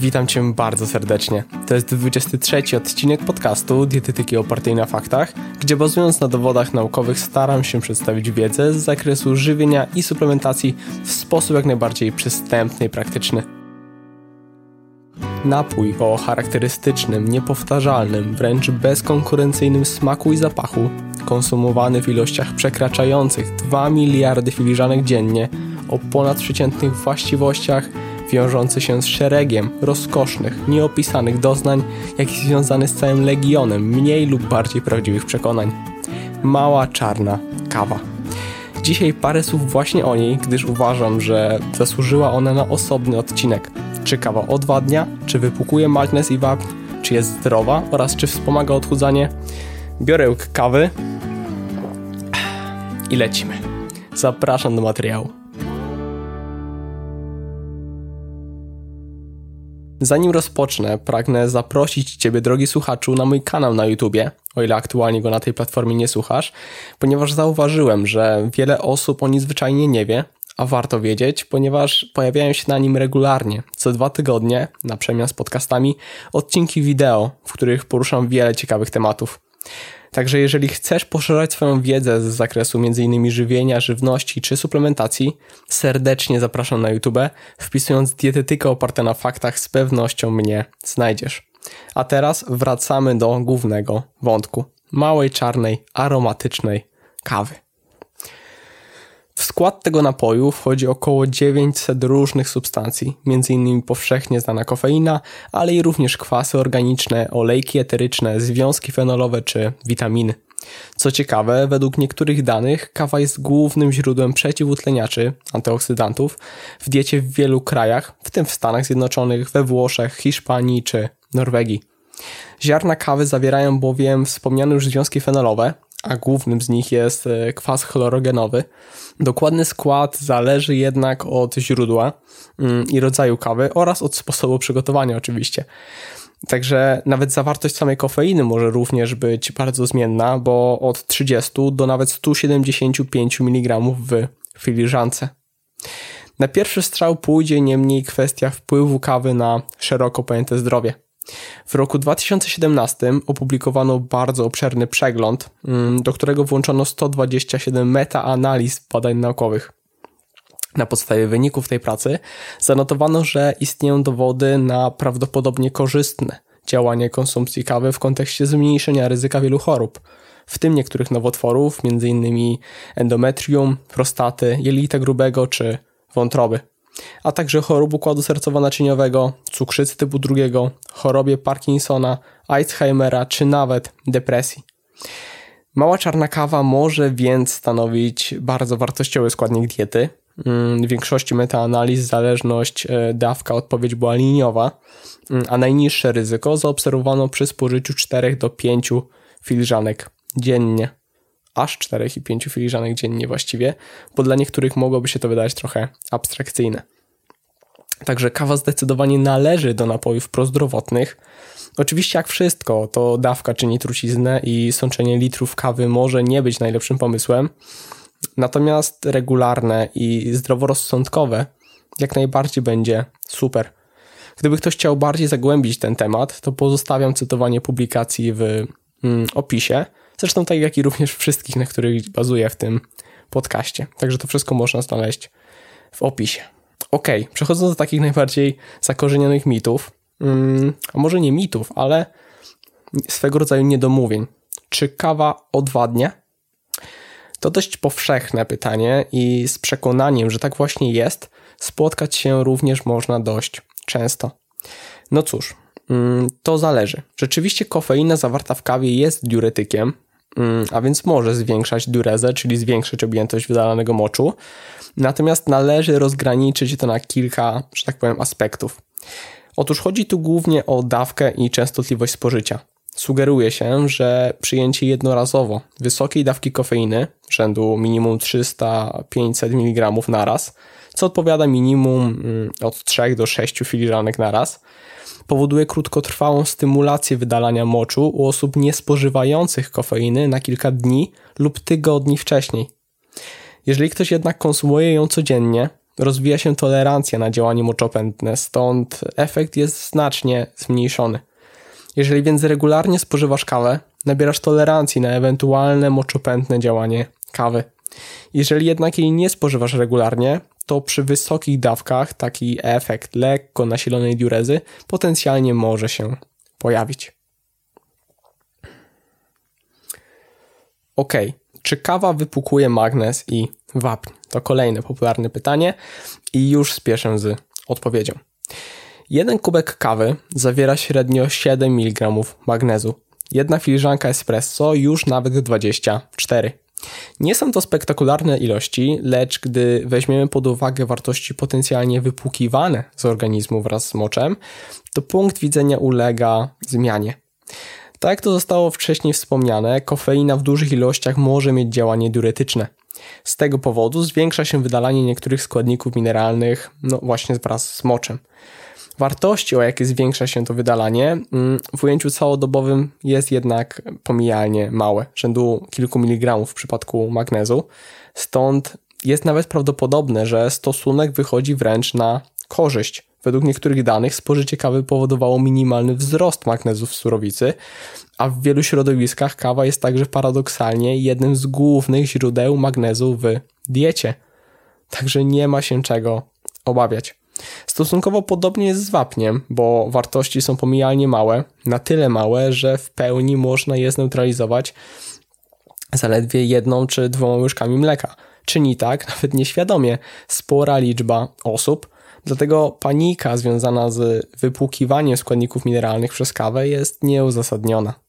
Witam Cię bardzo serdecznie. To jest 23 odcinek podcastu Dietetyki opartej na faktach, gdzie bazując na dowodach naukowych staram się przedstawić wiedzę z zakresu żywienia i suplementacji w sposób jak najbardziej przystępny i praktyczny. Napój o charakterystycznym, niepowtarzalnym, wręcz bezkonkurencyjnym smaku i zapachu, konsumowany w ilościach przekraczających 2 miliardy filiżanek dziennie, o ponadprzeciętnych właściwościach, wiążący się z szeregiem rozkosznych, nieopisanych doznań, jak i związany z całym legionem mniej lub bardziej prawdziwych przekonań. Mała czarna kawa. Dzisiaj parę słów właśnie o niej, gdyż uważam, że zasłużyła ona na osobny odcinek. Czy kawa odwadnia, czy wypukuje magnes i wapń, czy jest zdrowa oraz czy wspomaga odchudzanie. Biorę kawy i lecimy. Zapraszam do materiału. Zanim rozpocznę, pragnę zaprosić Ciebie, drogi słuchaczu, na mój kanał na YouTubie, o ile aktualnie go na tej platformie nie słuchasz, ponieważ zauważyłem, że wiele osób o nim zwyczajnie nie wie, a warto wiedzieć, ponieważ pojawiają się na nim regularnie, co dwa tygodnie, na przemian z podcastami, odcinki wideo, w których poruszam wiele ciekawych tematów. Także jeżeli chcesz poszerzać swoją wiedzę z zakresu m.in. żywienia, żywności czy suplementacji, serdecznie zapraszam na YouTube. Wpisując dietetykę opartą na faktach, z pewnością mnie znajdziesz. A teraz wracamy do głównego wątku małej, czarnej, aromatycznej kawy. Skład tego napoju wchodzi około 900 różnych substancji, m.in. powszechnie znana kofeina, ale i również kwasy organiczne, olejki eteryczne, związki fenolowe czy witaminy. Co ciekawe, według niektórych danych kawa jest głównym źródłem przeciwutleniaczy, antyoksydantów w diecie w wielu krajach, w tym w Stanach Zjednoczonych, we Włoszech, Hiszpanii czy Norwegii. Ziarna kawy zawierają bowiem wspomniane już związki fenolowe, a głównym z nich jest e, kwas chlorogenowy. Dokładny skład zależy jednak od źródła mm, i rodzaju kawy oraz od sposobu przygotowania oczywiście. Także nawet zawartość samej kofeiny może również być bardzo zmienna, bo od 30 do nawet 175 mg w filiżance. Na pierwszy strzał pójdzie niemniej kwestia wpływu kawy na szeroko pojęte zdrowie. W roku 2017 opublikowano bardzo obszerny przegląd, mm, do którego włączono 127 metaanaliz badań naukowych. Na podstawie wyników tej pracy zanotowano, że istnieją dowody na prawdopodobnie korzystne działanie konsumpcji kawy w kontekście zmniejszenia ryzyka wielu chorób, w tym niektórych nowotworów, m.in. endometrium, prostaty, jelita grubego czy wątroby a także chorób układu sercowo-naczyniowego, cukrzycy typu drugiego, chorobie Parkinsona, Alzheimera czy nawet depresji. Mała czarna kawa może więc stanowić bardzo wartościowy składnik diety. Mm, w większości metaanaliz zależność e, dawka odpowiedź była liniowa, mm, a najniższe ryzyko zaobserwowano przy spożyciu 4 do 5 filiżanek dziennie. Aż 4 i 5 filiżanek dziennie właściwie, bo dla niektórych mogłoby się to wydać trochę abstrakcyjne. Także kawa zdecydowanie należy do napojów prozdrowotnych. Oczywiście, jak wszystko, to dawka czyni truciznę i sączenie litrów kawy może nie być najlepszym pomysłem. Natomiast regularne i zdroworozsądkowe jak najbardziej będzie super. Gdyby ktoś chciał bardziej zagłębić ten temat, to pozostawiam cytowanie publikacji w mm, opisie. Zresztą tak jak i również wszystkich, na których bazuję w tym podcaście. Także to wszystko można znaleźć w opisie. Ok, przechodząc do takich najbardziej zakorzenionych mitów, mm, a może nie mitów, ale swego rodzaju niedomówień. Czy kawa odwadnia? To dość powszechne pytanie i z przekonaniem, że tak właśnie jest, spotkać się również można dość często. No cóż, mm, to zależy. Rzeczywiście kofeina zawarta w kawie jest diuretykiem, a więc może zwiększać diurezę, czyli zwiększyć objętość wydalanego moczu, Natomiast należy rozgraniczyć to na kilka, że tak powiem, aspektów. Otóż chodzi tu głównie o dawkę i częstotliwość spożycia. Sugeruje się, że przyjęcie jednorazowo wysokiej dawki kofeiny, rzędu minimum 300-500 mg na raz, co odpowiada minimum mm, od 3 do 6 filiżanek na raz, powoduje krótkotrwałą stymulację wydalania moczu u osób niespożywających kofeiny na kilka dni lub tygodni wcześniej. Jeżeli ktoś jednak konsumuje ją codziennie, rozwija się tolerancja na działanie moczopędne, stąd efekt jest znacznie zmniejszony. Jeżeli więc regularnie spożywasz kawę, nabierasz tolerancji na ewentualne moczopędne działanie kawy. Jeżeli jednak jej nie spożywasz regularnie, to przy wysokich dawkach taki efekt lekko nasilonej diurezy potencjalnie może się pojawić. Ok, czy kawa wypukuje magnez i wapń? To kolejne popularne pytanie i już spieszę z odpowiedzią. Jeden kubek kawy zawiera średnio 7 mg magnezu. Jedna filiżanka espresso już nawet 24. Nie są to spektakularne ilości, lecz gdy weźmiemy pod uwagę wartości potencjalnie wypłukiwane z organizmu wraz z moczem, to punkt widzenia ulega zmianie. Tak jak to zostało wcześniej wspomniane, kofeina w dużych ilościach może mieć działanie diuretyczne. Z tego powodu zwiększa się wydalanie niektórych składników mineralnych, no właśnie wraz z moczem. Wartości, o jakie zwiększa się to wydalanie, mm, w ujęciu całodobowym jest jednak pomijalnie małe, rzędu kilku miligramów w przypadku magnezu. Stąd jest nawet prawdopodobne, że stosunek wychodzi wręcz na korzyść. Według niektórych danych spożycie kawy powodowało minimalny wzrost magnezu w surowicy, a w wielu środowiskach kawa jest także paradoksalnie jednym z głównych źródeł magnezu w diecie. Także nie ma się czego obawiać. Stosunkowo podobnie jest z wapniem, bo wartości są pomijalnie małe, na tyle małe, że w pełni można je zneutralizować zaledwie jedną czy dwoma łyżkami mleka. Czyni tak, nawet nieświadomie, spora liczba osób, dlatego panika związana z wypłukiwaniem składników mineralnych przez kawę jest nieuzasadniona.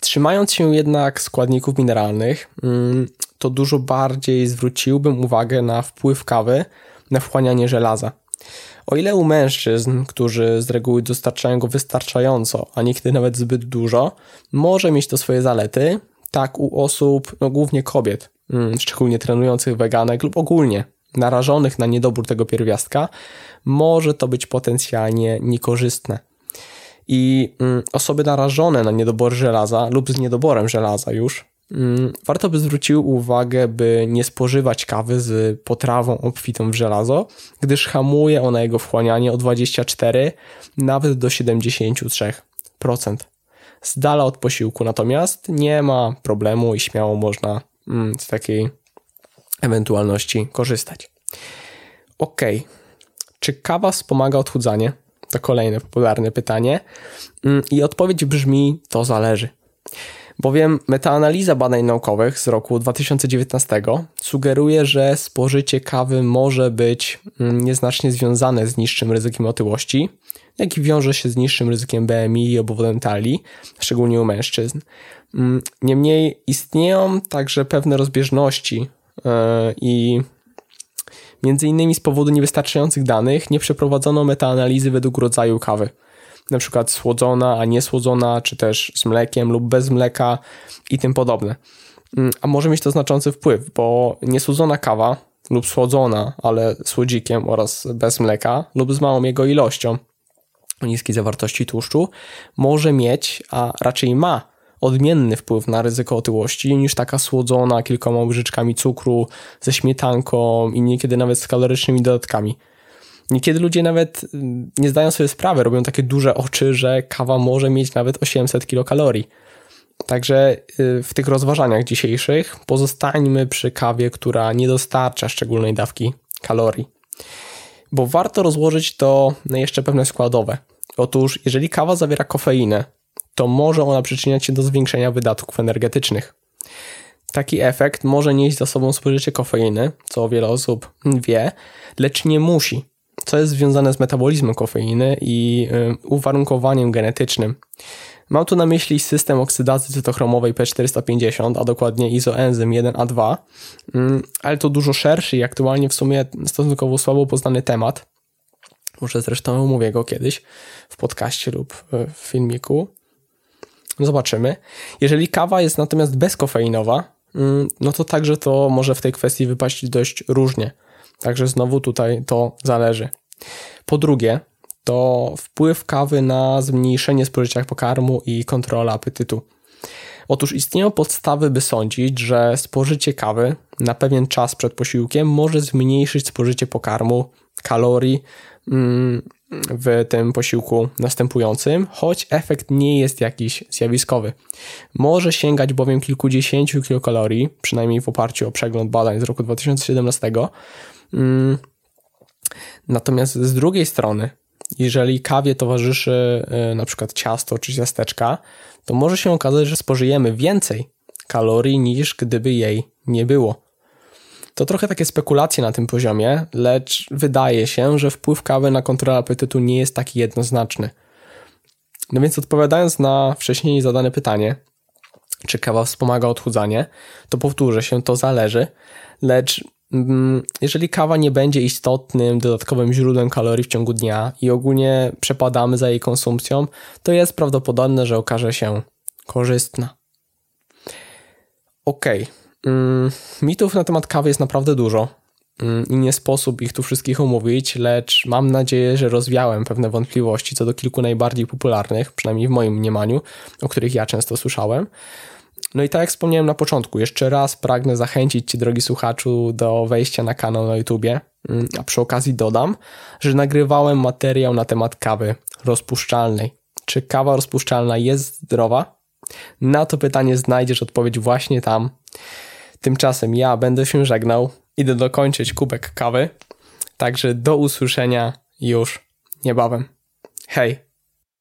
Trzymając się jednak składników mineralnych, mm, to dużo bardziej zwróciłbym uwagę na wpływ kawy na wchłanianie żelaza. O ile u mężczyzn, którzy z reguły dostarczają go wystarczająco, a niekiedy nawet zbyt dużo, może mieć to swoje zalety, tak u osób, no głównie kobiet, mm, szczególnie trenujących weganek lub ogólnie narażonych na niedobór tego pierwiastka, może to być potencjalnie niekorzystne. I mm, osoby narażone na niedobór żelaza lub z niedoborem żelaza już Mm, warto by zwrócił uwagę, by nie spożywać kawy z potrawą obfitą w żelazo, gdyż hamuje ona jego wchłanianie o 24 nawet do 73%. Z dala od posiłku natomiast nie ma problemu i śmiało można mm, z takiej ewentualności korzystać. Ok, czy kawa wspomaga odchudzanie? To kolejne popularne pytanie. Mm, I odpowiedź brzmi: to zależy bowiem metaanaliza badań naukowych z roku 2019 sugeruje, że spożycie kawy może być mm, nieznacznie związane z niższym ryzykiem otyłości, jak i wiąże się z niższym ryzykiem BMI i obwodem talii, szczególnie u mężczyzn. Mm, niemniej istnieją także pewne rozbieżności yy, i między innymi z powodu niewystarczających danych nie przeprowadzono metaanalizy według rodzaju kawy na przykład słodzona, a nie słodzona, czy też z mlekiem lub bez mleka i tym podobne. Mm, a może mieć to znaczący wpływ, bo niesłodzona kawa lub słodzona, ale słodzikiem oraz bez mleka lub z małą jego ilością o niskiej zawartości tłuszczu może mieć, a raczej ma odmienny wpływ na ryzyko otyłości niż taka słodzona kilkoma łyżeczkami cukru ze śmietanką i niekiedy nawet z kalorycznymi dodatkami. Niekiedy ludzie nawet mm, nie zdają sobie sprawy, robią takie duże oczy, że kawa może mieć nawet 800 kilokalorii. Także y, w tych rozważaniach dzisiejszych pozostańmy przy kawie, która nie dostarcza szczególnej dawki kalorii. Bo warto rozłożyć to na jeszcze pewne składowe. Otóż, jeżeli kawa zawiera kofeinę, to może ona przyczyniać się do zwiększenia wydatków energetycznych. Taki efekt może nieść za sobą spożycie kofeiny, co wiele osób wie, lecz nie musi co jest związane z metabolizmem kofeiny i y, uwarunkowaniem genetycznym. Mam tu na myśli system oksydacji cytochromowej P450, a dokładnie izoenzym 1A2, mm, ale to dużo szerszy i aktualnie w sumie stosunkowo słabo poznany temat. Może zresztą omówię go kiedyś w podcaście lub w filmiku. Zobaczymy. Jeżeli kawa jest natomiast bezkofeinowa, mm, no to także to może w tej kwestii wypaść dość różnie. Także znowu tutaj to zależy. Po drugie, to wpływ kawy na zmniejszenie spożycia pokarmu i kontrola apetytu. Otóż istnieją podstawy, by sądzić, że spożycie kawy na pewien czas przed posiłkiem może zmniejszyć spożycie pokarmu, kalorii mm, w tym posiłku następującym, choć efekt nie jest jakiś zjawiskowy. Może sięgać bowiem kilkudziesięciu kilokalorii, przynajmniej w oparciu o przegląd badań z roku 2017. Mm, natomiast z drugiej strony, jeżeli kawie towarzyszy y, na przykład ciasto czy ciasteczka, to może się okazać, że spożyjemy więcej kalorii niż gdyby jej nie było. To trochę takie spekulacje na tym poziomie, lecz wydaje się, że wpływ kawy na kontrolę apetytu nie jest taki jednoznaczny. No więc odpowiadając na wcześniej zadane pytanie, czy kawa wspomaga odchudzanie, to powtórzę się, to zależy, lecz mm, jeżeli kawa nie będzie istotnym dodatkowym źródłem kalorii w ciągu dnia i ogólnie przepadamy za jej konsumpcją, to jest prawdopodobne, że okaże się korzystna. Okej, okay. Mm, mitów na temat kawy jest naprawdę dużo mm, i nie sposób ich tu wszystkich omówić, lecz mam nadzieję, że rozwiałem pewne wątpliwości co do kilku najbardziej popularnych, przynajmniej w moim mniemaniu, o których ja często słyszałem. No i tak jak wspomniałem na początku, jeszcze raz pragnę zachęcić Cię, drogi słuchaczu, do wejścia na kanał na YouTubie, mm, a przy okazji dodam, że nagrywałem materiał na temat kawy rozpuszczalnej. Czy kawa rozpuszczalna jest zdrowa? Na to pytanie znajdziesz odpowiedź właśnie tam. Tymczasem ja będę się żegnał, idę dokończyć kubek kawy, także do usłyszenia już niebawem. Hej!